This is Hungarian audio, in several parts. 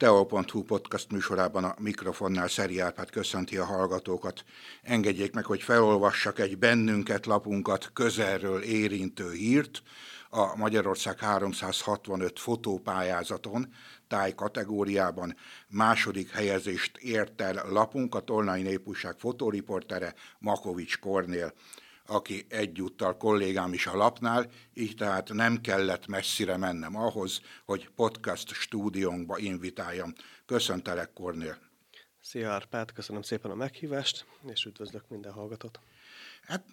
Teo.hu podcast műsorában a mikrofonnál Szeri Árpád köszönti a hallgatókat. Engedjék meg, hogy felolvassak egy bennünket, lapunkat közelről érintő hírt. A Magyarország 365 fotópályázaton táj kategóriában második helyezést ért el lapunk, a Tolnai Népújság fotóriportere Makovics Kornél aki egyúttal kollégám is a lapnál, így tehát nem kellett messzire mennem ahhoz, hogy podcast stúdiónkba invitáljam. Köszöntelek, Kornél! Szia Árpád, köszönöm szépen a meghívást, és üdvözlök minden hallgatót. Hát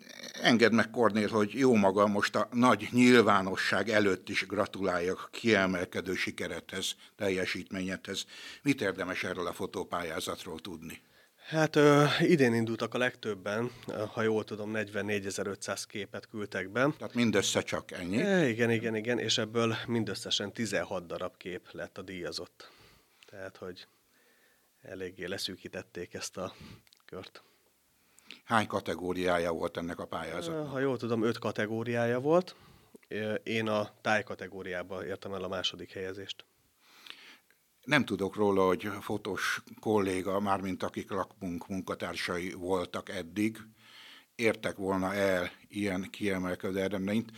engedd meg, Kornél, hogy jó maga most a nagy nyilvánosság előtt is gratuláljak kiemelkedő sikerethez, teljesítményedhez. Mit érdemes erről a fotópályázatról tudni? Hát ö, idén indultak a legtöbben, ha jól tudom, 44.500 képet küldtek be. Tehát mindössze csak ennyi? E, igen, igen, igen, és ebből mindösszesen 16 darab kép lett a díjazott. Tehát, hogy eléggé leszűkítették ezt a kört. Hány kategóriája volt ennek a pályázatnak? Ha jól tudom, öt kategóriája volt. Én a táj kategóriába értem el a második helyezést. Nem tudok róla, hogy fotós kolléga, mármint akik lakmunk munkatársai voltak eddig, értek volna el ilyen kiemelkedő eredményt.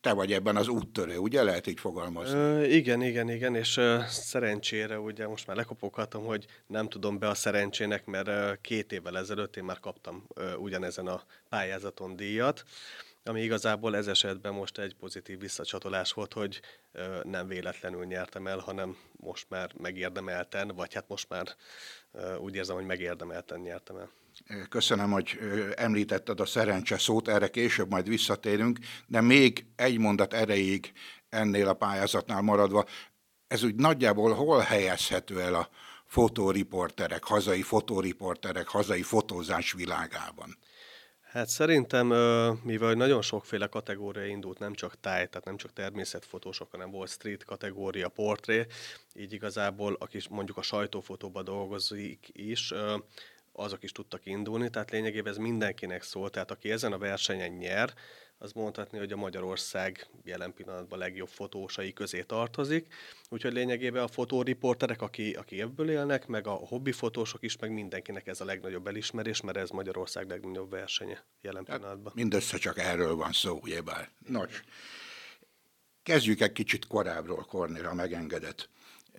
Te vagy ebben az úttörő, ugye lehet így fogalmazni? Ö, igen, igen, igen, és ö, szerencsére ugye most már lekopoghatom, hogy nem tudom be a szerencsének, mert ö, két évvel ezelőtt én már kaptam ö, ugyanezen a pályázaton díjat ami igazából ez esetben most egy pozitív visszacsatolás volt, hogy ö, nem véletlenül nyertem el, hanem most már megérdemelten, vagy hát most már ö, úgy érzem, hogy megérdemelten nyertem el. Köszönöm, hogy említetted a szerencse szót, erre később majd visszatérünk, de még egy mondat erejéig ennél a pályázatnál maradva, ez úgy nagyjából hol helyezhető el a fotóriporterek, hazai fotóriporterek, hazai fotózás világában? Hát szerintem, mivel nagyon sokféle kategória indult, nem csak táj, tehát nem csak természetfotósok, hanem volt street kategória, portré, így igazából, aki mondjuk a sajtófotóban dolgozik is, azok is tudtak indulni, tehát lényegében ez mindenkinek szól, tehát aki ezen a versenyen nyer, az mondhatni, hogy a Magyarország jelen pillanatban legjobb fotósai közé tartozik. Úgyhogy lényegében a fotóriporterek, aki, aki ebből élnek, meg a hobbi fotósok is, meg mindenkinek ez a legnagyobb elismerés, mert ez Magyarország legnagyobb versenye jelen hát pillanatban. Mindössze csak erről van szó, ugyebár. Nos, kezdjük egy kicsit korábbról, Kornél, ha megengedett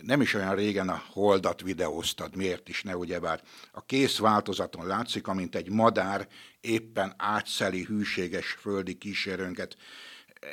nem is olyan régen a holdat videóztad, miért is ne, ugyebár a kész változaton látszik, amint egy madár éppen átszeli hűséges földi kísérőnket.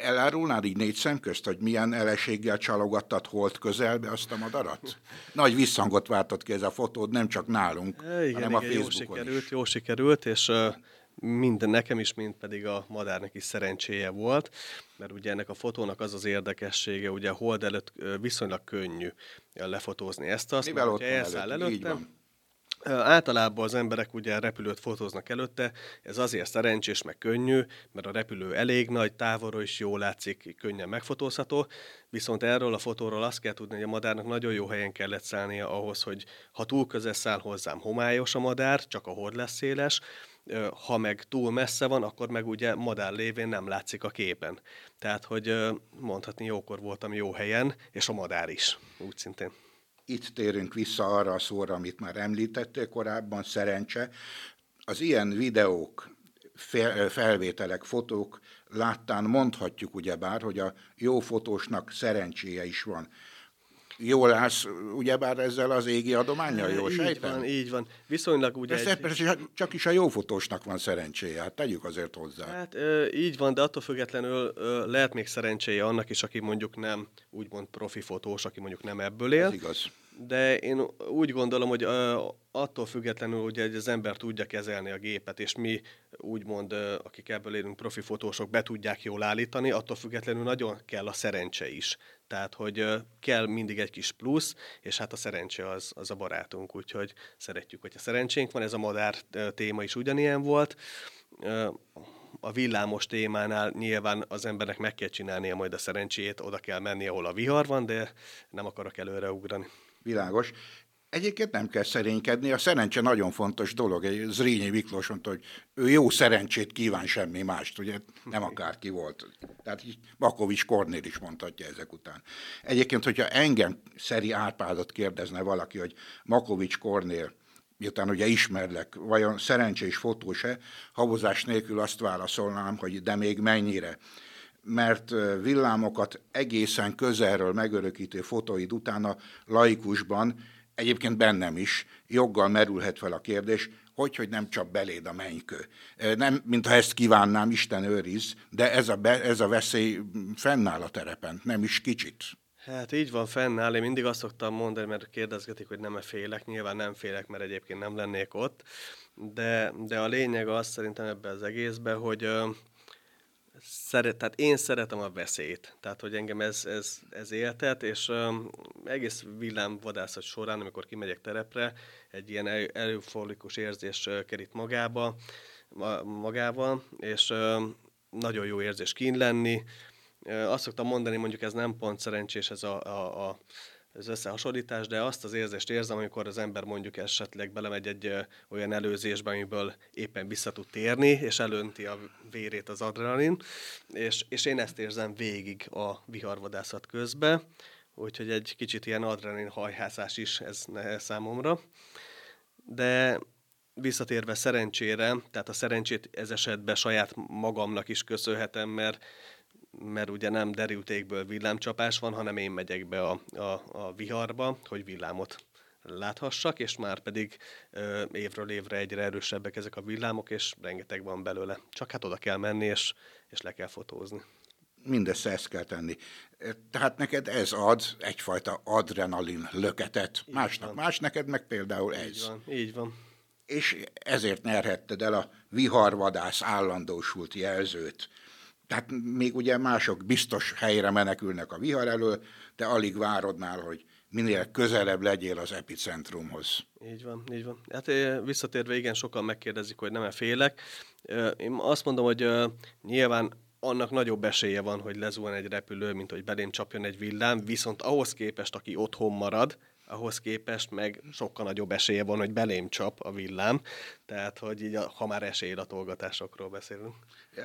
Elárulnád így négy szem közt, hogy milyen eleséggel csalogattad holt közelbe azt a madarat? Nagy visszhangot váltott ki ez a fotód, nem csak nálunk, igen, hanem igen, a Facebookon jó sikerült, is. Jó sikerült, és uh, mind nekem is, mind pedig a madárnak is szerencséje volt, mert ugye ennek a fotónak az az érdekessége, ugye a hold előtt viszonylag könnyű lefotózni ezt azt, Mivel mert elszáll előtt, előtte, Általában az emberek ugye repülőt fotóznak előtte, ez azért szerencsés, meg könnyű, mert a repülő elég nagy, távolról is jól látszik, könnyen megfotózható, viszont erről a fotóról azt kell tudni, hogy a madárnak nagyon jó helyen kellett szállnia ahhoz, hogy ha túl közel száll hozzám, homályos a madár, csak a hord lesz széles, ha meg túl messze van, akkor meg ugye madár lévén nem látszik a képen. Tehát, hogy mondhatni jókor voltam jó helyen, és a madár is, úgy szintén. Itt térünk vissza arra a szóra, amit már említettél korábban, szerencse. Az ilyen videók, felvételek, fotók láttán mondhatjuk ugyebár, hogy a jó fotósnak szerencséje is van jól állsz, ugyebár ezzel az égi adományjal, jól sejtem? Így van, így van. Viszonylag ugye... egy... persze csak is a jó fotósnak van szerencséje, hát tegyük azért hozzá. Hát így van, de attól függetlenül lehet még szerencséje annak is, aki mondjuk nem úgymond profi fotós, aki mondjuk nem ebből él. Ez igaz de én úgy gondolom, hogy attól függetlenül, hogy az ember tudja kezelni a gépet, és mi úgymond, akik ebből élünk, profi fotósok, be tudják jól állítani, attól függetlenül nagyon kell a szerencse is. Tehát, hogy kell mindig egy kis plusz, és hát a szerencse az, az a barátunk, úgyhogy szeretjük, hogy a szerencsénk van, ez a madár téma is ugyanilyen volt. A villámos témánál nyilván az embernek meg kell csinálnia majd a szerencsét, oda kell menni, ahol a vihar van, de nem akarok előre ugrani. Világos. Egyébként nem kell szerénykedni, a szerencse nagyon fontos dolog. Zrínyi Miklós mondta, hogy ő jó szerencsét kíván semmi mást, ugye nem akárki volt. Tehát Bakovics Kornél is mondhatja ezek után. Egyébként, hogyha engem Szeri Árpádot kérdezne valaki, hogy Makovics Kornél, miután ugye ismerlek, vajon szerencsés fotós-e, havozás nélkül azt válaszolnám, hogy de még mennyire mert villámokat egészen közelről megörökítő fotóid után a laikusban egyébként bennem is joggal merülhet fel a kérdés, hogy, hogy nem csak beléd a mennykő. Nem, mintha ezt kívánnám, Isten őriz, de ez a, be, ez a veszély fennáll a terepen, nem is kicsit. Hát így van, fennáll. Én mindig azt szoktam mondani, mert kérdezgetik, hogy nem-e félek. Nyilván nem félek, mert egyébként nem lennék ott. De, de a lényeg az szerintem ebben az egészben, hogy szeret, tehát én szeretem a veszélyt, tehát hogy engem ez, ez, ez éltet, és um, egész villámvadászat során, amikor kimegyek terepre, egy ilyen euforikus érzés uh, kerít magába, ma, magával, és um, nagyon jó érzés kín lenni. Uh, azt szoktam mondani, mondjuk ez nem pont szerencsés ez a, a, a az összehasonlítás, de azt az érzést érzem, amikor az ember mondjuk esetleg belemegy egy olyan előzésbe, amiből éppen vissza tud térni, és elönti a vérét az adrenalin, és, és én ezt érzem végig a viharvadászat közben, úgyhogy egy kicsit ilyen adrenalin hajhászás is ez számomra. De visszatérve szerencsére, tehát a szerencsét ez esetben saját magamnak is köszönhetem, mert mert ugye nem derültékből villámcsapás van, hanem én megyek be a, a, a viharba, hogy villámot láthassak, és már pedig ö, évről évre egyre erősebbek ezek a villámok, és rengeteg van belőle. Csak hát oda kell menni, és, és le kell fotózni. Mindezt ezt kell tenni. Tehát neked ez ad egyfajta adrenalin löketet. Így Másnak van. más, neked meg például ez. Így van, így van. És ezért nyerhetted el a viharvadász állandósult jelzőt. Tehát még ugye mások biztos helyre menekülnek a vihar elől, de alig várodnál, hogy minél közelebb legyél az epicentrumhoz. Így van, így van. Hát visszatérve igen, sokan megkérdezik, hogy nem-e félek. Én azt mondom, hogy nyilván annak nagyobb esélye van, hogy lezuhan egy repülő, mint hogy belém csapjon egy villám, viszont ahhoz képest, aki otthon marad, ahhoz képest meg sokkal nagyobb esélye van, hogy belém csap a villám, tehát hogy így, ha már esélylatolgatásokról beszélünk.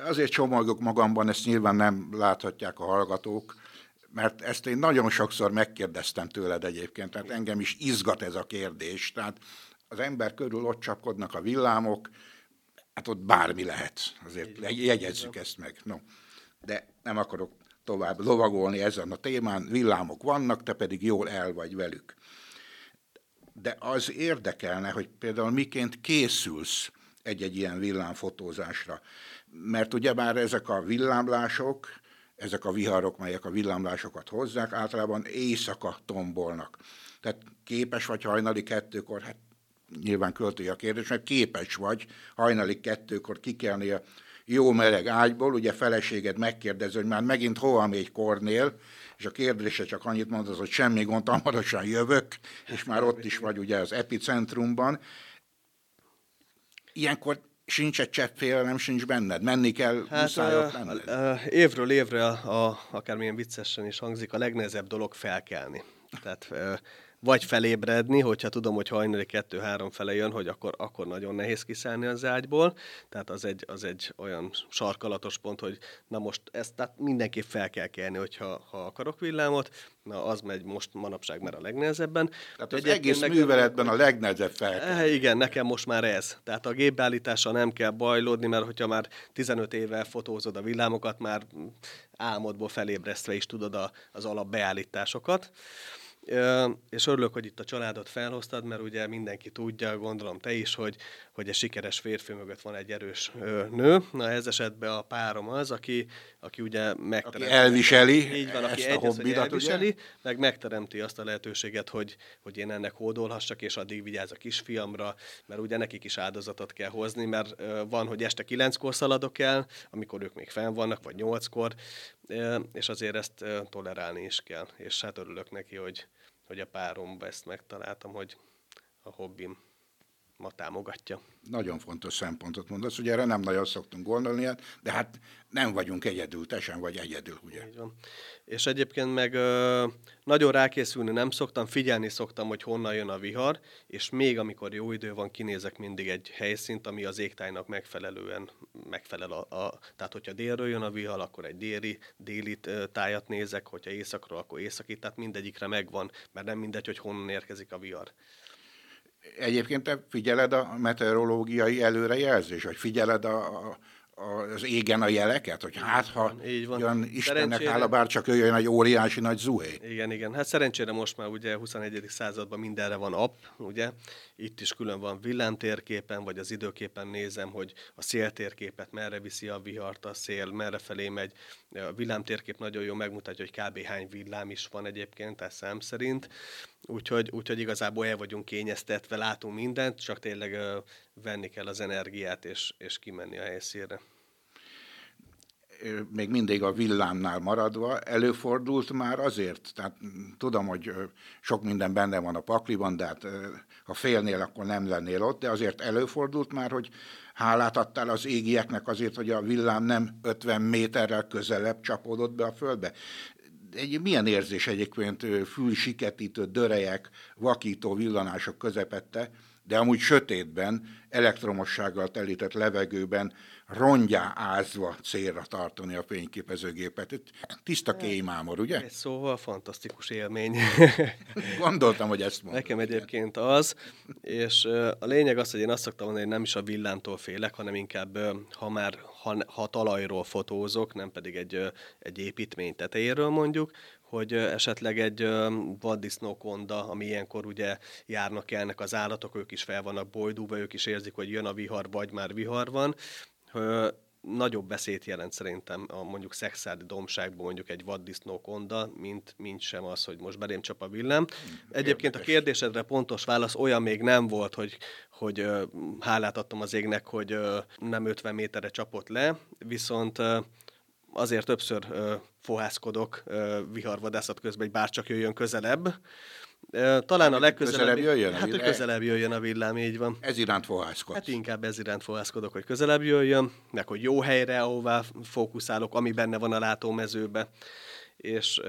Azért csomagok magamban, ezt nyilván nem láthatják a hallgatók, mert ezt én nagyon sokszor megkérdeztem tőled egyébként, tehát engem is izgat ez a kérdés. Tehát az ember körül ott csapkodnak a villámok, hát ott bármi lehet, azért jegyezzük ezt meg. No, de nem akarok tovább lovagolni ezen a témán, villámok vannak, te pedig jól el vagy velük de az érdekelne, hogy például miként készülsz egy-egy ilyen villámfotózásra. Mert ugye már ezek a villámlások, ezek a viharok, melyek a villámlásokat hozzák, általában éjszaka tombolnak. Tehát képes vagy hajnali kettőkor, hát nyilván költői a kérdés, mert képes vagy hajnali kettőkor kikelni a jó meleg ágyból, ugye feleséged megkérdezi, hogy már megint hova megy Kornél, és a kérdése csak annyit mond, az, hogy semmi gond, hamarosan jövök, és már ott is vagy ugye az epicentrumban. Ilyenkor sincs egy csepp félelem, sincs benned. Menni kell, hát, muszáj ott lenned. Uh, évről évre, a, akármilyen viccesen is hangzik, a legnehezebb dolog felkelni. Tehát vagy felébredni, hogyha tudom, hogy hajnali kettő-három fele jön, hogy akkor, akkor nagyon nehéz kiszállni az ágyból. Tehát az egy, az egy olyan sarkalatos pont, hogy na most ezt tehát mindenképp fel kell kelni, hogyha ha akarok villámot, na az megy most manapság már a legnehezebben. Tehát az egész nekem, műveletben a legnehezebb fel kell. Igen, nekem most már ez. Tehát a gépbeállítással nem kell bajlódni, mert hogyha már 15 éve fotózod a villámokat, már álmodból felébresztve is tudod a, az alapbeállításokat és örülök, hogy itt a családot felhoztad, mert ugye mindenki tudja, gondolom te is, hogy, hogy egy sikeres férfi mögött van egy erős nő. Na ez esetben a párom az, aki, aki ugye megteremti. Aki elviseli így van, aki ezt a hobbidat, elviseli, ugye? meg megteremti azt a lehetőséget, hogy, hogy én ennek hódolhassak, és addig vigyáz a kisfiamra, mert ugye nekik is áldozatot kell hozni, mert van, hogy este kilenckor szaladok el, amikor ők még fenn vannak, vagy nyolckor, és azért ezt tolerálni is kell. És hát örülök neki, hogy, hogy a páromba ezt megtaláltam, hogy a hobbim ma támogatja. Nagyon fontos szempontot mondasz, ugye erre nem nagyon szoktunk gondolni, de hát nem vagyunk egyedül, te sem vagy egyedül, ugye? Így van. És egyébként meg ö, nagyon rákészülni nem szoktam, figyelni szoktam, hogy honnan jön a vihar, és még amikor jó idő van, kinézek mindig egy helyszínt, ami az égtájnak megfelelően megfelel. A, a, tehát, hogyha délről jön a vihar, akkor egy déli, déli tájat nézek, hogyha északról, akkor északi, tehát mindegyikre megvan, mert nem mindegy, hogy honnan érkezik a vihar. Egyébként te figyeled a meteorológiai előrejelzés, vagy figyeled a, a az égen a jeleket, hogy hát ha így van. jön Istennek hála, bár csak jöjjön egy óriási nagy zuhé. Igen, igen. Hát szerencsére most már ugye 21. században mindenre van app, ugye? Itt is külön van villámtérképen, vagy az időképen nézem, hogy a széltérképet merre viszi a vihart, a szél merre felé megy. A villámtérkép nagyon jó megmutatja, hogy kb. hány villám is van egyébként, tehát szám szerint. Úgyhogy, úgyhogy igazából el vagyunk kényeztetve, látunk mindent, csak tényleg uh, venni kell az energiát és, és kimenni a helyszínre még mindig a villámnál maradva, előfordult már azért, tehát tudom, hogy sok minden benne van a pakliban, de hát ha félnél, akkor nem lennél ott, de azért előfordult már, hogy hálát adtál az égieknek azért, hogy a villám nem 50 méterrel közelebb csapódott be a földbe. Egy milyen érzés egyébként fülsiketítő dörejek, vakító villanások közepette, de amúgy sötétben, elektromossággal telített levegőben rongyá ázva célra tartani a fényképezőgépet. Tiszta kémámor, ugye? Egy szóval fantasztikus élmény. Gondoltam, hogy ezt mondom. Nekem egyébként az, és a lényeg az, hogy én azt szoktam mondani, hogy nem is a villámtól félek, hanem inkább, ha már ha, ha talajról fotózok, nem pedig egy, egy építmény tetejéről mondjuk, hogy esetleg egy vaddisznókonda, ami ilyenkor ugye járnak elnek az állatok, ők is fel vannak bojdulva, ők is érzik, hogy jön a vihar, vagy már vihar van, nagyobb beszéd jelent szerintem a mondjuk szexádi domságban mondjuk egy vaddisznókonda, mint, mint sem az, hogy most belém csap a villám. Egyébként a kérdésedre pontos válasz olyan még nem volt, hogy, hogy hálát adtam az égnek, hogy nem 50 méterre csapott le, viszont azért többször fohászkodok viharvadászat közben, hogy bárcsak jöjjön közelebb, talán a legközelebb közelebb jöjjön hát, hogy közelebb jöjjön a villám, így van. Ez iránt fohászkodsz. Hát inkább ez iránt fohászkodok, hogy közelebb jöjjön, meg hogy jó helyre, ahová fókuszálok, ami benne van a látómezőbe. És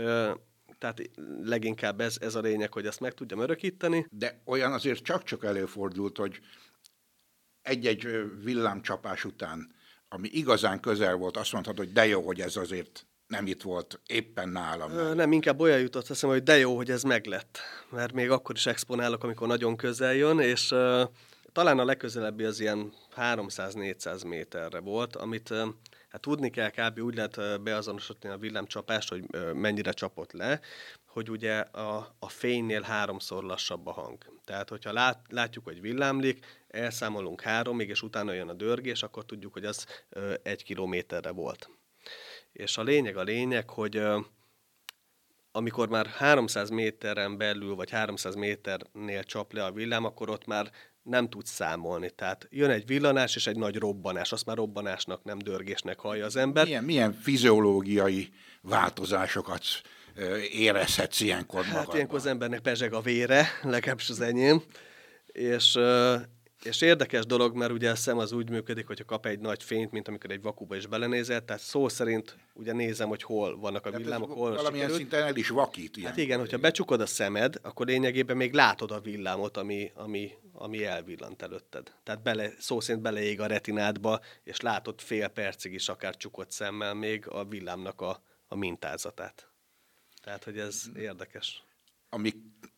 tehát leginkább ez, ez a lényeg, hogy ezt meg tudjam örökíteni. De olyan azért csak-csak előfordult, hogy egy-egy villámcsapás után, ami igazán közel volt, azt mondhatod, hogy de jó, hogy ez azért nem itt volt, éppen nálam. Ö, nem, inkább olyan jutott eszem, hogy de jó, hogy ez meglett. Mert még akkor is exponálok, amikor nagyon közel jön, és uh, talán a legközelebbi az ilyen 300-400 méterre volt, amit uh, hát tudni kell kb. úgy lehet beazonosítani a villámcsapást, hogy uh, mennyire csapott le, hogy ugye a, a fénynél háromszor lassabb a hang. Tehát, hogyha lát, látjuk, hogy villámlik, elszámolunk háromig, és utána jön a dörgés, akkor tudjuk, hogy az uh, egy kilométerre volt. És a lényeg a lényeg, hogy amikor már 300 méteren belül, vagy 300 méternél csap le a villám, akkor ott már nem tudsz számolni. Tehát jön egy villanás és egy nagy robbanás, azt már robbanásnak, nem dörgésnek hallja az ember. Milyen, milyen fiziológiai változásokat érezhetsz ilyenkor magadban? Hát ilyenkor az embernek pezseg a vére, legalábbis az enyém, és és érdekes dolog, mert ugye a szem az úgy működik, hogyha kap egy nagy fényt, mint amikor egy vakuba is belenézel, tehát szó szerint ugye nézem, hogy hol vannak a villámok, hol Valamilyen sikerült. szinten el is vakít. Ilyen. Hát igen, hogyha becsukod a szemed, akkor lényegében még látod a villámot, ami, ami, ami elvillant előtted. Tehát bele, szó szerint beleég a retinádba, és látod fél percig is akár csukott szemmel még a villámnak a, a mintázatát. Tehát, hogy ez érdekes ami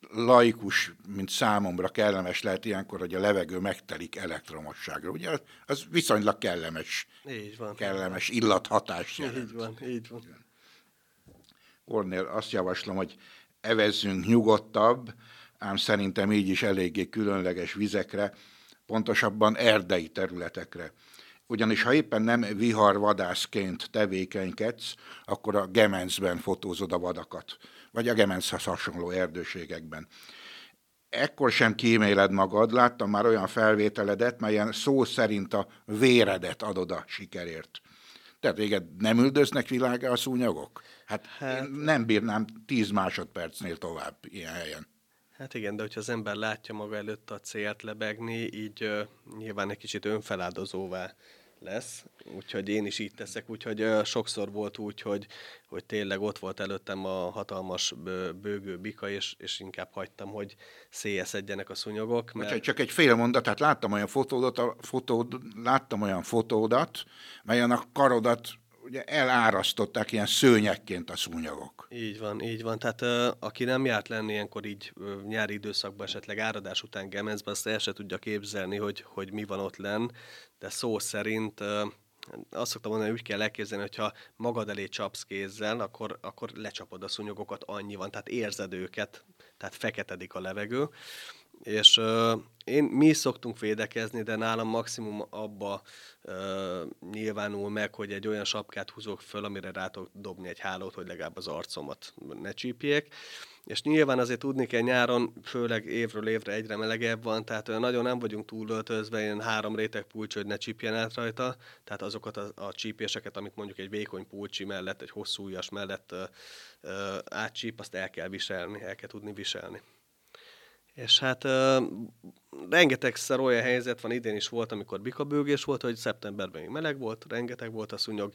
laikus, mint számomra kellemes lehet ilyenkor, hogy a levegő megtelik elektromosságra. Ugye az viszonylag kellemes, így van. kellemes illathatás jelent. Így van, így van. Ornél azt javaslom, hogy evezzünk nyugodtabb, ám szerintem így is eléggé különleges vizekre, pontosabban erdei területekre. Ugyanis ha éppen nem viharvadászként tevékenykedsz, akkor a gemencben fotózod a vadakat vagy a Gemenszhez hasonló erdőségekben. Ekkor sem kíméled magad, láttam már olyan felvételedet, melyen szó szerint a véredet adod a sikerért. Tehát véged nem üldöznek világa a szúnyagok? Hát, hát én nem bírnám tíz másodpercnél tovább ilyen helyen. Hát igen, de hogyha az ember látja maga előtt a célt lebegni, így uh, nyilván egy kicsit önfeláldozóvá lesz, úgyhogy én is így teszek, úgyhogy uh, sokszor volt úgy, hogy, hogy tényleg ott volt előttem a hatalmas bőgő bika, és, és inkább hagytam, hogy széjeszedjenek a szúnyogok. Mert... Csak, csak egy fél mondat, tehát láttam olyan fotódat, a fotód, láttam olyan fotódat, melyen a karodat ugye elárasztották ilyen szőnyekként a szúnyogok. Így van, így van. Tehát uh, aki nem járt lenni ilyenkor így uh, nyári időszakban, esetleg áradás után Gemenzben, azt el se tudja képzelni, hogy, hogy mi van ott lenn, de szó szerint azt szoktam mondani, hogy úgy kell elképzelni, hogyha magad elé csapsz kézzel, akkor, akkor lecsapod a szúnyogokat, annyi van, tehát érzed őket, tehát feketedik a levegő, és uh, én, mi is szoktunk védekezni, de nálam maximum abba uh, nyilvánul meg, hogy egy olyan sapkát húzok föl, amire rá tudok dobni egy hálót, hogy legalább az arcomat ne csípjék. És nyilván azért tudni kell nyáron, főleg évről évre egyre melegebb van, tehát nagyon nem vagyunk túlöltözve, ilyen három réteg pulcsi, hogy ne csípjen át rajta, tehát azokat a, a csípéseket, amit mondjuk egy vékony pulcsi mellett, egy hosszú ujjas mellett uh, uh, átcsíp, azt el kell viselni, el kell tudni viselni. És hát uh, rengetegszer olyan helyzet van, idén is volt, amikor bikabőgés volt, hogy szeptemberben még meleg volt, rengeteg volt a szúnyog,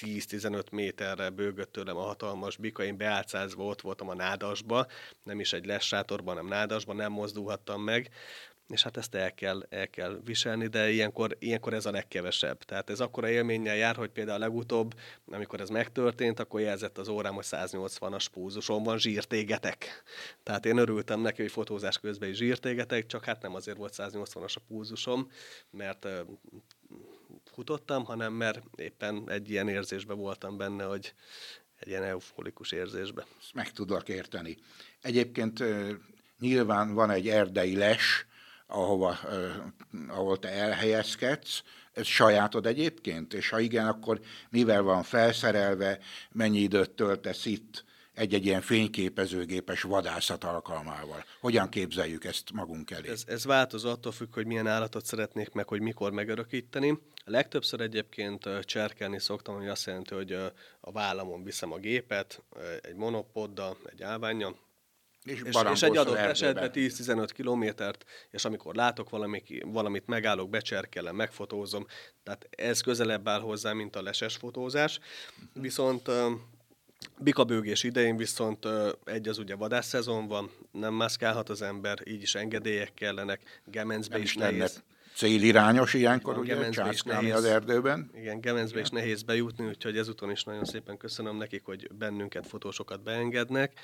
10-15 méterre bőgött tőlem a hatalmas bika, én beálcázva ott voltam a nádasba, nem is egy lessátorban, hanem nádasban, nem mozdulhattam meg, és hát ezt el kell, el kell viselni, de ilyenkor, ilyenkor ez a legkevesebb. Tehát ez akkora élménnyel jár, hogy például legutóbb, amikor ez megtörtént, akkor jelzett az órám, hogy 180-as púzuson van, zsírtégetek. Tehát én örültem neki, hogy fotózás közben is zsírtégetek, csak hát nem azért volt 180-as a púzusom, mert futottam, hanem mert éppen egy ilyen érzésben voltam benne, hogy egy ilyen euforikus érzésbe. Ezt meg tudlak érteni. Egyébként nyilván van egy erdei les, ahova, ahol te elhelyezkedsz, ez sajátod egyébként? És ha igen, akkor mivel van felszerelve, mennyi időt töltesz itt egy-egy ilyen fényképezőgépes vadászat alkalmával? Hogyan képzeljük ezt magunk elé? Ez, ez változó attól függ, hogy milyen állatot szeretnék meg, hogy mikor megörökíteni. Legtöbbször egyébként cserkelni szoktam, ami azt jelenti, hogy a vállamon viszem a gépet, egy monopoddal, egy állványjal, és, és, és egy adott esetben 10-15 kilométert, és amikor látok valami, valamit, megállok, becserkelem, megfotózom, tehát ez közelebb áll hozzá, mint a leses fotózás. Viszont Bikabőgés idején viszont egy az ugye vadászszezon van, nem mászkálhat az ember, így is engedélyek kellenek, Gemencbe nem is nehéz. Célirányos ilyenkor, ugye, császkálni az erdőben. Igen, Gemencbe is nehéz bejutni, úgyhogy ezúton is nagyon szépen köszönöm nekik, hogy bennünket, fotósokat beengednek.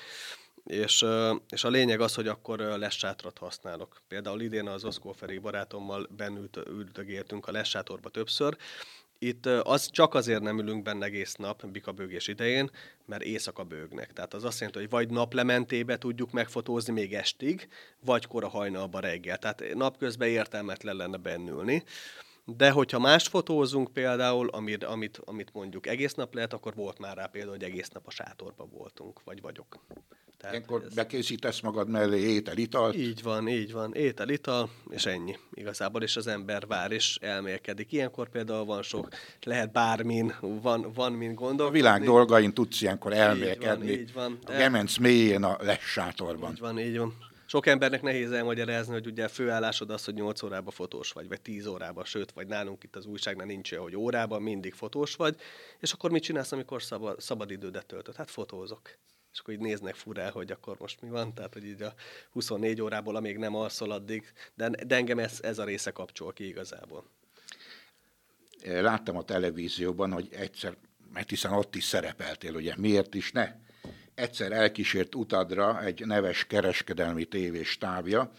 És, és a lényeg az, hogy akkor lessátrat használok. Például idén az Oszkó Feri barátommal bennült, üldögéltünk a lessátorba többször. Itt az csak azért nem ülünk benne egész nap bikabőgés idején, mert éjszaka bőgnek. Tehát az azt jelenti, hogy vagy naplementébe tudjuk megfotózni még estig, vagy kora hajnalba reggel. Tehát napközben értelmetlen lenne bennülni. De hogyha más fotózunk például, amit, amit, amit mondjuk egész nap lehet, akkor volt már rá például, hogy egész nap a sátorban voltunk, vagy vagyok. Tehát Ilyenkor ez... bekészítesz magad mellé étel, ital. Így van, így van. Étel, ital, és ennyi igazából, és az ember vár és elmélkedik. Ilyenkor például van sok, lehet bármin, van, van mint gondolkodni. A világ dolgain tudsz ilyenkor elmélkedni. Így van, így van. A gemenc mélyén a les sátorban. Így van, így van. Sok embernek nehéz elmagyarázni, hogy ugye főállásod az, hogy 8 órában fotós vagy, vagy 10 órában, sőt, vagy nálunk itt az újságnál nincs hogy órában mindig fotós vagy, és akkor mit csinálsz, amikor szabad, szabad idődet töltöd? Hát fotózok és akkor így néznek furá, hogy akkor most mi van, tehát hogy így a 24 órából, amíg nem alszol addig, de, de engem ez, ez a része kapcsol ki igazából. Láttam a televízióban, hogy egyszer, mert hiszen ott is szerepeltél, ugye, miért is ne? Egyszer elkísért utadra egy neves kereskedelmi tévés távja,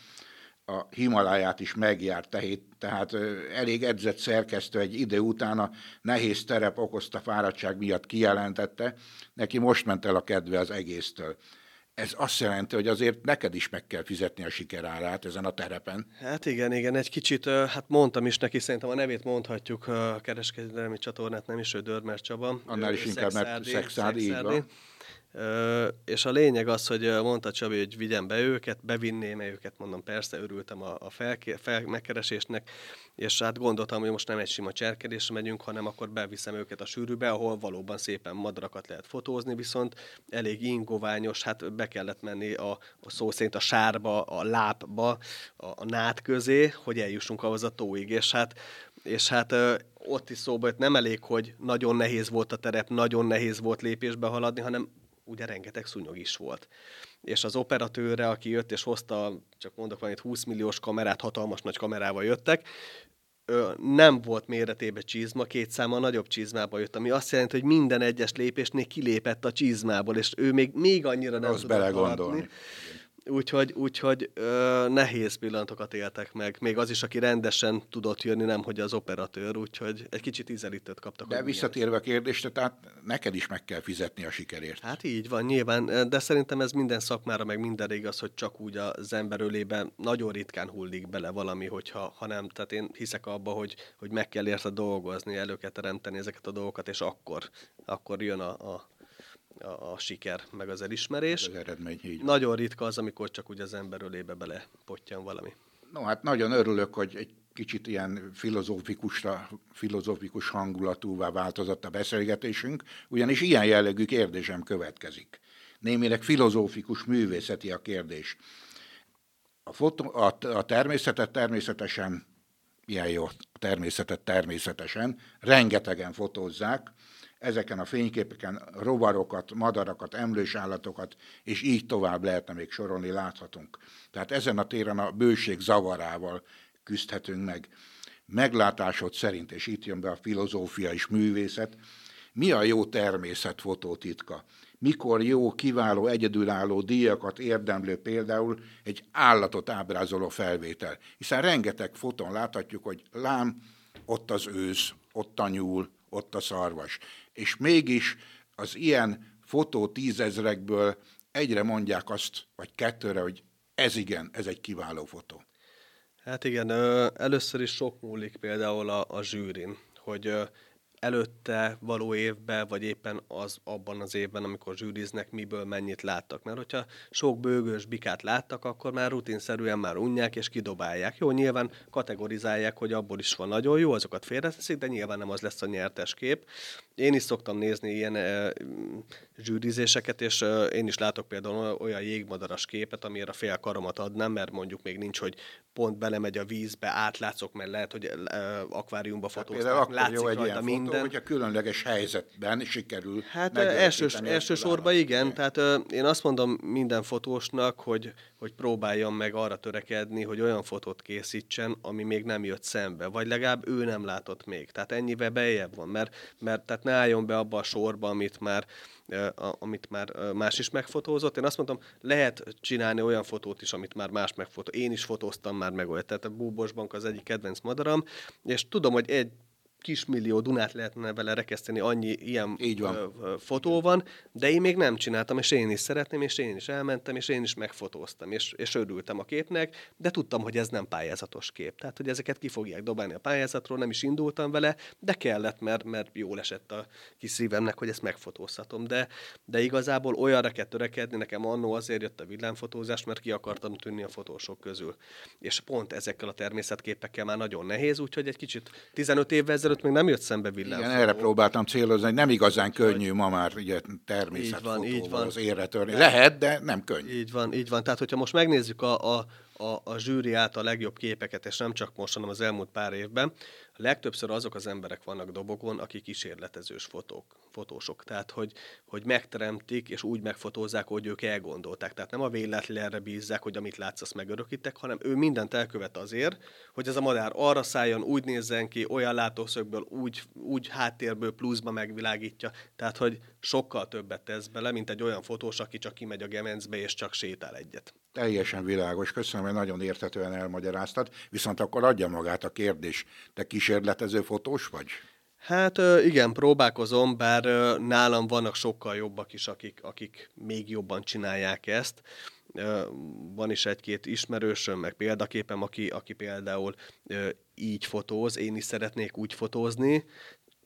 a Himaláját is megjárt, tehát elég edzett szerkesztő egy idő után a nehéz terep okozta fáradtság miatt kijelentette, neki most ment el a kedve az egésztől. Ez azt jelenti, hogy azért neked is meg kell fizetni a sikerárát ezen a terepen. Hát igen, igen, egy kicsit, hát mondtam is neki, szerintem a nevét mondhatjuk a kereskedelmi csatornát, nem is ő Dörmer Csaba. Annál is inkább, mert Szexádi, így van és a lényeg az, hogy mondta Csabi, hogy vigyem be őket, bevinném -e őket, mondom, persze, örültem a, a megkeresésnek, és hát gondoltam, hogy most nem egy sima cserkedésre megyünk, hanem akkor beviszem őket a sűrűbe, ahol valóban szépen madarakat lehet fotózni, viszont elég ingoványos, hát be kellett menni a, a szó szerint a sárba, a lápba, a, a nát közé, hogy eljussunk ahhoz a tóig, és hát és hát ott is szóba jött, nem elég, hogy nagyon nehéz volt a terep, nagyon nehéz volt lépésbe haladni, hanem ugye rengeteg szúnyog is volt. És az operatőre, aki jött és hozta, csak mondok valamit, 20 milliós kamerát, hatalmas nagy kamerával jöttek, nem volt méretébe csizma, két száma nagyobb csizmába jött, ami azt jelenti, hogy minden egyes lépésnél kilépett a csizmából, és ő még, még annyira nem tudott belegondolni. Úgyhogy, úgyhogy ö, nehéz pillanatokat éltek meg. Még az is, aki rendesen tudott jönni, nem hogy az operatőr, úgyhogy egy kicsit ízelítőt kaptak. De visszatérve a kérdésre, tehát neked is meg kell fizetni a sikerért. Hát így van, nyilván, de szerintem ez minden szakmára, meg minden igaz, hogy csak úgy az ember ölében nagyon ritkán hullik bele valami, hogyha, ha nem, tehát én hiszek abba, hogy, hogy meg kell érte dolgozni, elő kell teremteni ezeket a dolgokat, és akkor, akkor jön a, a a, a siker, meg az elismerés. Az eredmény, így. Nagyon ritka az, amikor csak úgy az ember ölébe bele pottyan valami. No, hát nagyon örülök, hogy egy kicsit ilyen filozófikusra, filozófikus hangulatúvá változott a beszélgetésünk, ugyanis ilyen jellegű kérdésem következik. Némileg filozófikus művészeti a kérdés. A, fotó, a, a természetet természetesen, ilyen jó, a természetet természetesen, rengetegen fotózzák, ezeken a fényképeken rovarokat, madarakat, emlős állatokat, és így tovább lehetne még sorolni, láthatunk. Tehát ezen a téren a bőség zavarával küzdhetünk meg. Meglátásod szerint, és itt jön be a filozófia és művészet, mi a jó természetfotó titka? Mikor jó, kiváló, egyedülálló díjakat érdemlő például egy állatot ábrázoló felvétel? Hiszen rengeteg foton láthatjuk, hogy lám, ott az ősz, ott a nyúl, ott a szarvas. És mégis az ilyen fotó tízezrekből egyre mondják azt, vagy kettőre, hogy ez igen, ez egy kiváló fotó. Hát igen, először is sok múlik például a, a zsűrin, hogy előtte való évben, vagy éppen az abban az évben, amikor zsűriznek, miből mennyit láttak. Mert hogyha sok bőgős bikát láttak, akkor már rutinszerűen már unják és kidobálják. Jó, nyilván kategorizálják, hogy abból is van nagyon jó, azokat félreteszik, de nyilván nem az lesz a nyertes kép. Én is szoktam nézni ilyen e, zsűrizéseket, és e, én is látok például olyan jégmadaras képet, amire a fél karomat adnám, mert mondjuk még nincs, hogy pont belemegy a vízbe, átlátszok, mert lehet, hogy e, akváriumba fotózták, látszik jó egy rajta minden. Fotó, hogyha különleges helyzetben sikerül Hát elsős, elsősorban igen, tehát ö, én azt mondom minden fotósnak, hogy, hogy próbáljon meg arra törekedni, hogy olyan fotót készítsen, ami még nem jött szembe, vagy legalább ő nem látott még. Tehát ennyivel bejebb van, mert, mert tehát ne álljon be abba a sorba, amit már amit már más is megfotózott. Én azt mondtam, lehet csinálni olyan fotót is, amit már más megfotózott. Én is fotóztam már meg olyat. Tehát a Búbosbank az egyik kedvenc madaram, és tudom, hogy egy kismillió Dunát lehetne vele rekeszteni, annyi ilyen Így van. fotó van, de én még nem csináltam, és én is szeretném, és én is elmentem, és én is megfotóztam, és, és örültem a képnek, de tudtam, hogy ez nem pályázatos kép. Tehát, hogy ezeket ki fogják dobálni a pályázatról, nem is indultam vele, de kellett, mert, mert jól esett a kis szívemnek, hogy ezt megfotózhatom. De, de igazából olyanra kell törekedni, nekem annó azért jött a villámfotózás, mert ki akartam tűnni a fotósok közül. És pont ezekkel a természetképekkel már nagyon nehéz, úgyhogy egy kicsit 15 évvel ezelőtt még nem jött szembe villám. Igen, erre próbáltam célozni, hogy nem igazán könnyű ma már ugye természetfotóval így van, így van. az érre törni. Lehet, de nem könnyű. Így van, így van. Tehát, hogyha most megnézzük a, a, a, a zsűri által a legjobb képeket, és nem csak most, hanem az elmúlt pár évben, legtöbbször azok az emberek vannak dobogon, akik kísérletezős fotók, fotósok. Tehát, hogy, hogy megteremtik, és úgy megfotózzák, hogy ők elgondolták. Tehát nem a véletlenre bízzák, hogy amit látsz, azt megörökítek, hanem ő mindent elkövet azért, hogy ez a madár arra szálljon, úgy nézzen ki, olyan látószögből, úgy, úgy háttérből pluszba megvilágítja. Tehát, hogy sokkal többet tesz bele, mint egy olyan fotós, aki csak kimegy a gemencbe, és csak sétál egyet. Teljesen világos, köszönöm, hogy nagyon értetően elmagyaráztad, viszont akkor adja magát a kérdés. Te kísérletező fotós vagy? Hát igen, próbálkozom, bár nálam vannak sokkal jobbak is, akik, akik még jobban csinálják ezt. Van is egy-két ismerősöm, meg példaképem, aki, aki például így fotóz, én is szeretnék úgy fotózni,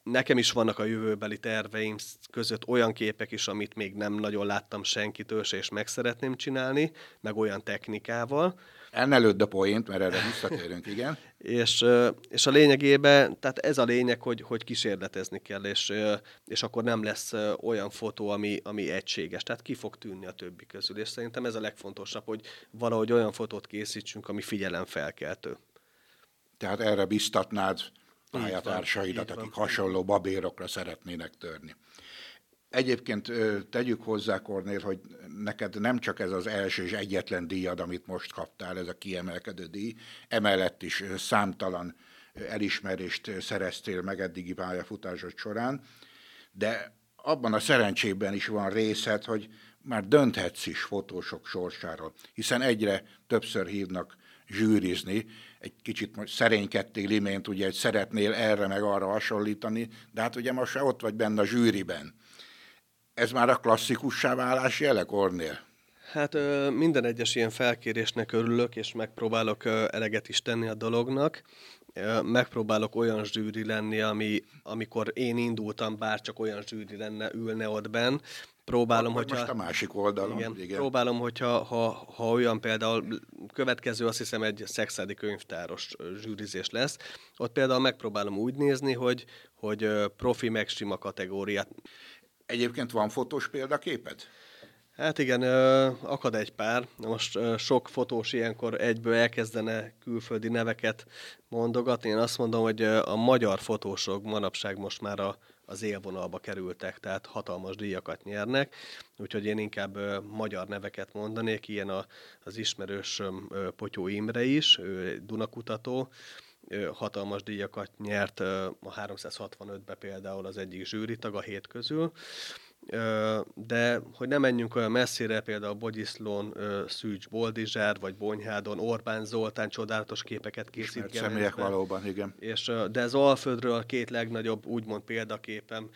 nekem is vannak a jövőbeli terveim között olyan képek is, amit még nem nagyon láttam senkitől se, és meg szeretném csinálni, meg olyan technikával. Elnelőd a poént, mert erre visszatérünk, igen. és, és a lényegében, tehát ez a lényeg, hogy, hogy kísérletezni kell, és, és akkor nem lesz olyan fotó, ami, ami egységes. Tehát ki fog tűnni a többi közül. És szerintem ez a legfontosabb, hogy valahogy olyan fotót készítsünk, ami figyelemfelkeltő. Tehát erre biztatnád pályatársaidat, akik hasonló babérokra szeretnének törni. Egyébként tegyük hozzá, Kornél, hogy neked nem csak ez az első és egyetlen díjad, amit most kaptál, ez a kiemelkedő díj, emellett is számtalan elismerést szereztél meg eddigi pályafutásod során, de abban a szerencsében is van részed, hogy már dönthetsz is fotósok sorsáról, hiszen egyre többször hívnak zsűrizni, egy kicsit most szerénykedtél imént, ugye, hogy szeretnél erre meg arra hasonlítani, de hát ugye most ott vagy benne a zsűriben. Ez már a klasszikussá válás jele, Kornél? Hát minden egyes ilyen felkérésnek örülök, és megpróbálok eleget is tenni a dolognak. Megpróbálok olyan zsűri lenni, ami, amikor én indultam, bár csak olyan zsűri lenne, ülne ott benn, próbálom, Most hogyha... a másik oldalon. Igen, igen. próbálom, hogyha ha, ha olyan például, következő azt hiszem egy szexádi könyvtáros zsűrizés lesz, ott például megpróbálom úgy nézni, hogy, hogy profi meg sima kategóriát. Egyébként van fotós példaképed? Hát igen, akad egy pár. Most sok fotós ilyenkor egyből elkezdene külföldi neveket mondogatni. Én azt mondom, hogy a magyar fotósok manapság most már a, az élvonalba kerültek, tehát hatalmas díjakat nyernek, úgyhogy én inkább magyar neveket mondanék, ilyen a, az ismerős Potyó Imre is, ő Dunakutató, hatalmas díjakat nyert a 365-be például az egyik zsűritag a hét közül, de hogy nem menjünk olyan messzire, például Bogyiszlón, Szűcs Boldizsár, vagy Bonyhádon, Orbán Zoltán csodálatos képeket készít. személyek valóban, igen. És, de az Alföldről a két legnagyobb, úgymond példaképem,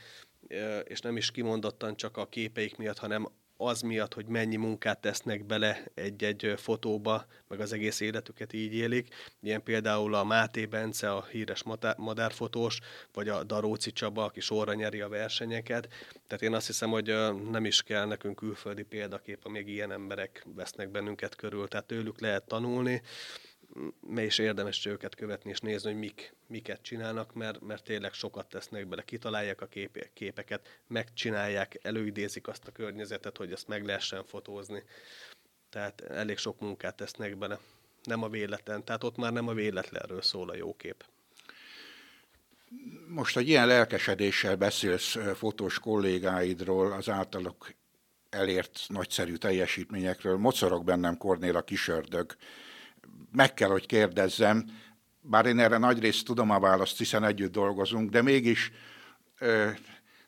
és nem is kimondottan csak a képeik miatt, hanem az miatt, hogy mennyi munkát tesznek bele egy-egy fotóba, meg az egész életüket így élik. Ilyen például a Máté Bence, a híres madárfotós, vagy a Daróci Csaba, aki sorra nyeri a versenyeket. Tehát én azt hiszem, hogy nem is kell nekünk külföldi példakép, amíg ilyen emberek vesznek bennünket körül, tehát tőlük lehet tanulni me is érdemes őket követni és nézni, hogy mik, miket csinálnak, mert, mert tényleg sokat tesznek bele, kitalálják a kép, képeket, megcsinálják, előidézik azt a környezetet, hogy ezt meg lehessen fotózni. Tehát elég sok munkát tesznek bele. Nem a véletlen, tehát ott már nem a véletlenről szól a jó kép. Most egy ilyen lelkesedéssel beszélsz fotós kollégáidról, az általuk elért nagyszerű teljesítményekről. Mocorog bennem Kornél a kisördög meg kell, hogy kérdezzem, bár én erre nagyrészt tudom a választ, hiszen együtt dolgozunk, de mégis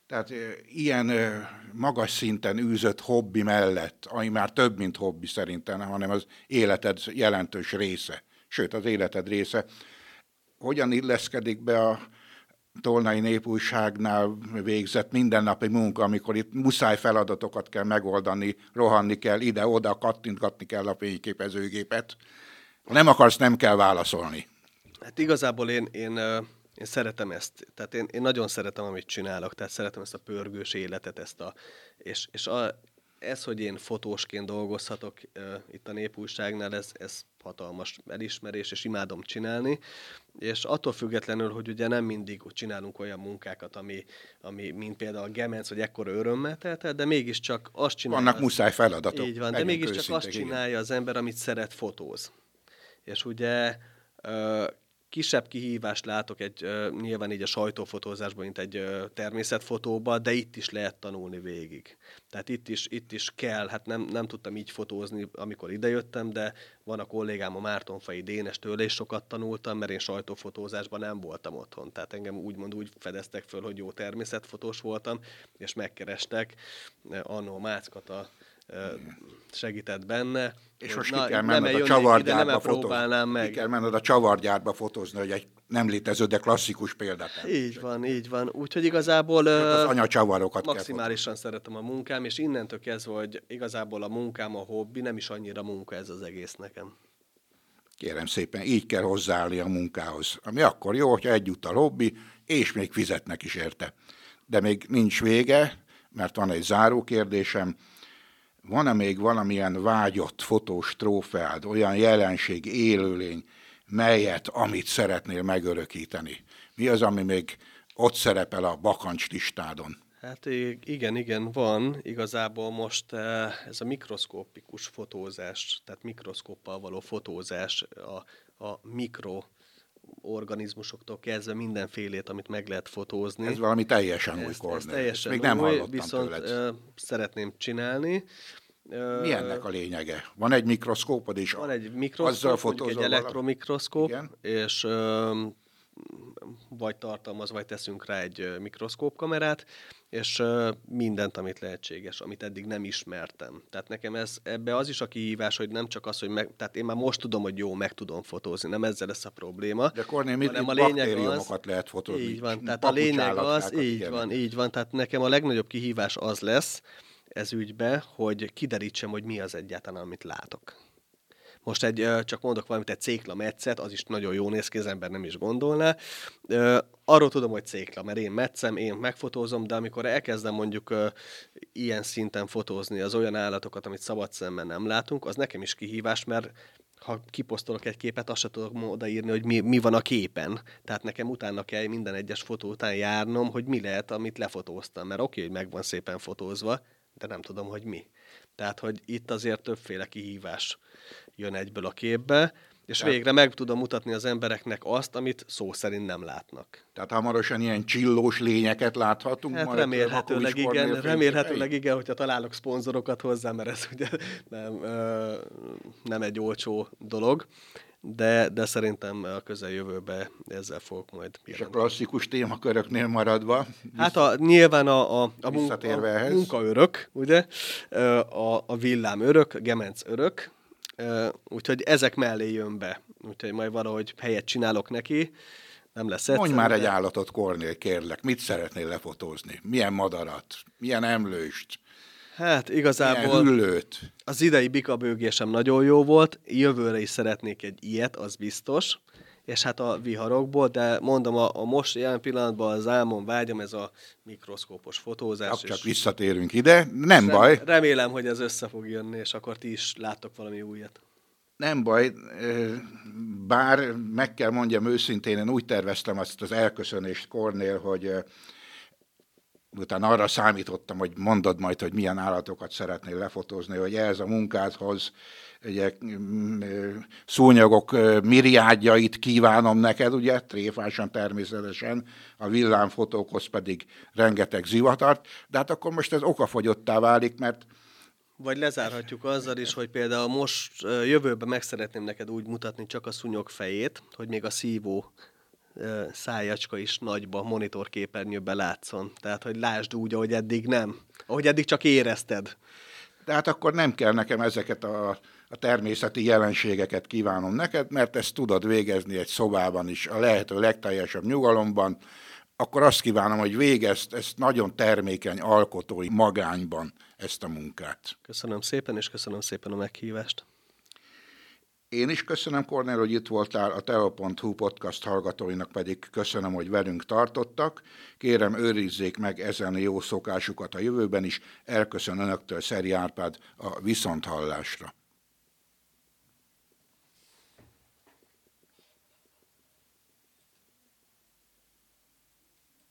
tehát ilyen magas szinten űzött hobbi mellett, ami már több, mint hobbi szerintem, hanem az életed jelentős része, sőt az életed része, hogyan illeszkedik be a Tolnai Népújságnál végzett mindennapi munka, amikor itt muszáj feladatokat kell megoldani, rohanni kell ide-oda, kattintgatni kell a fényképezőgépet, ha nem akarsz, nem kell válaszolni. Hát igazából én, én, én szeretem ezt. Tehát én, én nagyon szeretem, amit csinálok. Tehát szeretem ezt a pörgős életet, ezt a, és, és a, ez, hogy én fotósként dolgozhatok uh, itt a Népújságnál, ez, ez hatalmas elismerés, és imádom csinálni. És attól függetlenül, hogy ugye nem mindig csinálunk olyan munkákat, ami, ami mint például a Gemenc, hogy ekkora örömmel telt de mégiscsak azt csinálja... Vannak muszáj feladatok. Így van, de mégiscsak azt csinálja az ember, amit szeret, fotóz és ugye kisebb kihívást látok egy, nyilván így a sajtófotózásban, mint egy természetfotóban, de itt is lehet tanulni végig. Tehát itt is, itt is kell, hát nem, nem tudtam így fotózni, amikor idejöttem, de van a kollégám a Mártonfai Dénes tőle is sokat tanultam, mert én sajtófotózásban nem voltam otthon. Tehát engem úgymond úgy fedeztek föl, hogy jó természetfotós voltam, és megkerestek annó Máckata segített benne. És most ki kell menned a csavargyárba fotózni. Meg. Ki kell menned a csavargyárba fotózni, hogy egy nem létező, de klasszikus példát. Így van, így van. Úgyhogy igazából hát az anyacsavarokat maximálisan szeretem a munkám, és innentől kezdve, hogy igazából a munkám a hobbi, nem is annyira munka ez az egész nekem. Kérem szépen, így kell hozzáállni a munkához. Ami akkor jó, hogyha egyúttal hobbi, és még fizetnek is érte. De még nincs vége, mert van egy záró kérdésem. Van-e még valamilyen vágyott fotós trófeád, olyan jelenség, élőlény, melyet, amit szeretnél megörökíteni? Mi az, ami még ott szerepel a bakancs listádon? Hát igen, igen, van. Igazából most eh, ez a mikroszkópikus fotózás, tehát mikroszkóppal való fotózás, a, a mikro organizmusoktól kezdve mindenfélét, amit meg lehet fotózni. Ez valami teljesen új kornél. Ez teljesen Még nem új, hallottam viszont tőled. szeretném csinálni. Mi ennek a lényege? Van egy mikroszkópod is? Van egy mikroszkóp, egy elektromikroszkóp, Igen? és vagy tartalmaz, vagy teszünk rá egy mikroszkópkamerát, és mindent, amit lehetséges, amit eddig nem ismertem. Tehát nekem ez, ebbe az is a kihívás, hogy nem csak az, hogy meg, tehát én már most tudom, hogy jó, meg tudom fotózni, nem ezzel lesz a probléma. De Kornél, mit, a lényeg az, lehet fotózni. Így van, tehát a lényeg az, így van, így van, tehát nekem a legnagyobb kihívás az lesz ez ügybe, hogy kiderítsem, hogy mi az egyáltalán, amit látok. Most egy, csak mondok valamit, egy cékla metszet, az is nagyon jó néz ki, az ember nem is gondolná. Arról tudom, hogy cékla, mert én metszem, én megfotózom, de amikor elkezdem mondjuk ilyen szinten fotózni az olyan állatokat, amit szabad szemben nem látunk, az nekem is kihívás, mert ha kiposztolok egy képet, azt sem tudok odaírni, hogy mi, mi van a képen. Tehát nekem utána kell minden egyes fotó után járnom, hogy mi lehet, amit lefotóztam. Mert oké, hogy meg van szépen fotózva, de nem tudom, hogy mi. Tehát, hogy itt azért többféle kihívás jön egyből a képbe, és Tehát, végre meg tudom mutatni az embereknek azt, amit szó szerint nem látnak. Tehát hamarosan ilyen csillós lényeket láthatunk hát majd remélhetőleg igen, remélhetőleg igen, hogyha találok szponzorokat hozzá, mert ez ugye nem, nem egy olcsó dolog de, de szerintem a közeljövőben ezzel fogok majd És a klasszikus témaköröknél maradva? Hát a, nyilván a, a, a, munka, a munkaörök, ugye? A, a villám örök, gemenc örök, úgyhogy ezek mellé jön be. Úgyhogy majd valahogy helyet csinálok neki. Nem lesz egyszerű, Mondj már egy állatot, Kornél, kérlek. Mit szeretnél lefotózni? Milyen madarat? Milyen emlőst? Hát igazából az idei bikabőgésem nagyon jó volt, jövőre is szeretnék egy ilyet, az biztos, és hát a viharokból, de mondom, a, a most jelen pillanatban az álmom, vágyam, ez a mikroszkópos fotózás. Csak, csak visszatérünk ide, nem rem, baj. Remélem, hogy ez össze fog jönni, és akkor ti is láttok valami újat. Nem baj, bár meg kell mondjam őszintén, én úgy terveztem azt az elköszönést Kornél, hogy utána arra számítottam, hogy mondod majd, hogy milyen állatokat szeretnél lefotózni, hogy ez a munkádhoz ugye, mm, szúnyogok miriádjait kívánom neked, ugye, tréfásan természetesen, a villámfotókhoz pedig rengeteg zivatart, de hát akkor most ez okafogyottá válik, mert vagy lezárhatjuk azzal is, hogy például most jövőben meg szeretném neked úgy mutatni csak a szúnyog fejét, hogy még a szívó szájacska is nagyba monitorképernyőbe látszon. Tehát, hogy lásd úgy, ahogy eddig nem. Ahogy eddig csak érezted. Tehát akkor nem kell nekem ezeket a, a természeti jelenségeket kívánom neked, mert ezt tudod végezni egy szobában is, a lehető legteljesebb nyugalomban, akkor azt kívánom, hogy végezd ezt nagyon termékeny alkotói magányban ezt a munkát. Köszönöm szépen, és köszönöm szépen a meghívást. Én is köszönöm, Kornél, hogy itt voltál, a teo.hu podcast hallgatóinak pedig köszönöm, hogy velünk tartottak. Kérem, őrizzék meg ezen jó szokásukat a jövőben is. Elköszön Önöktől Szeri Árpád a Viszonthallásra.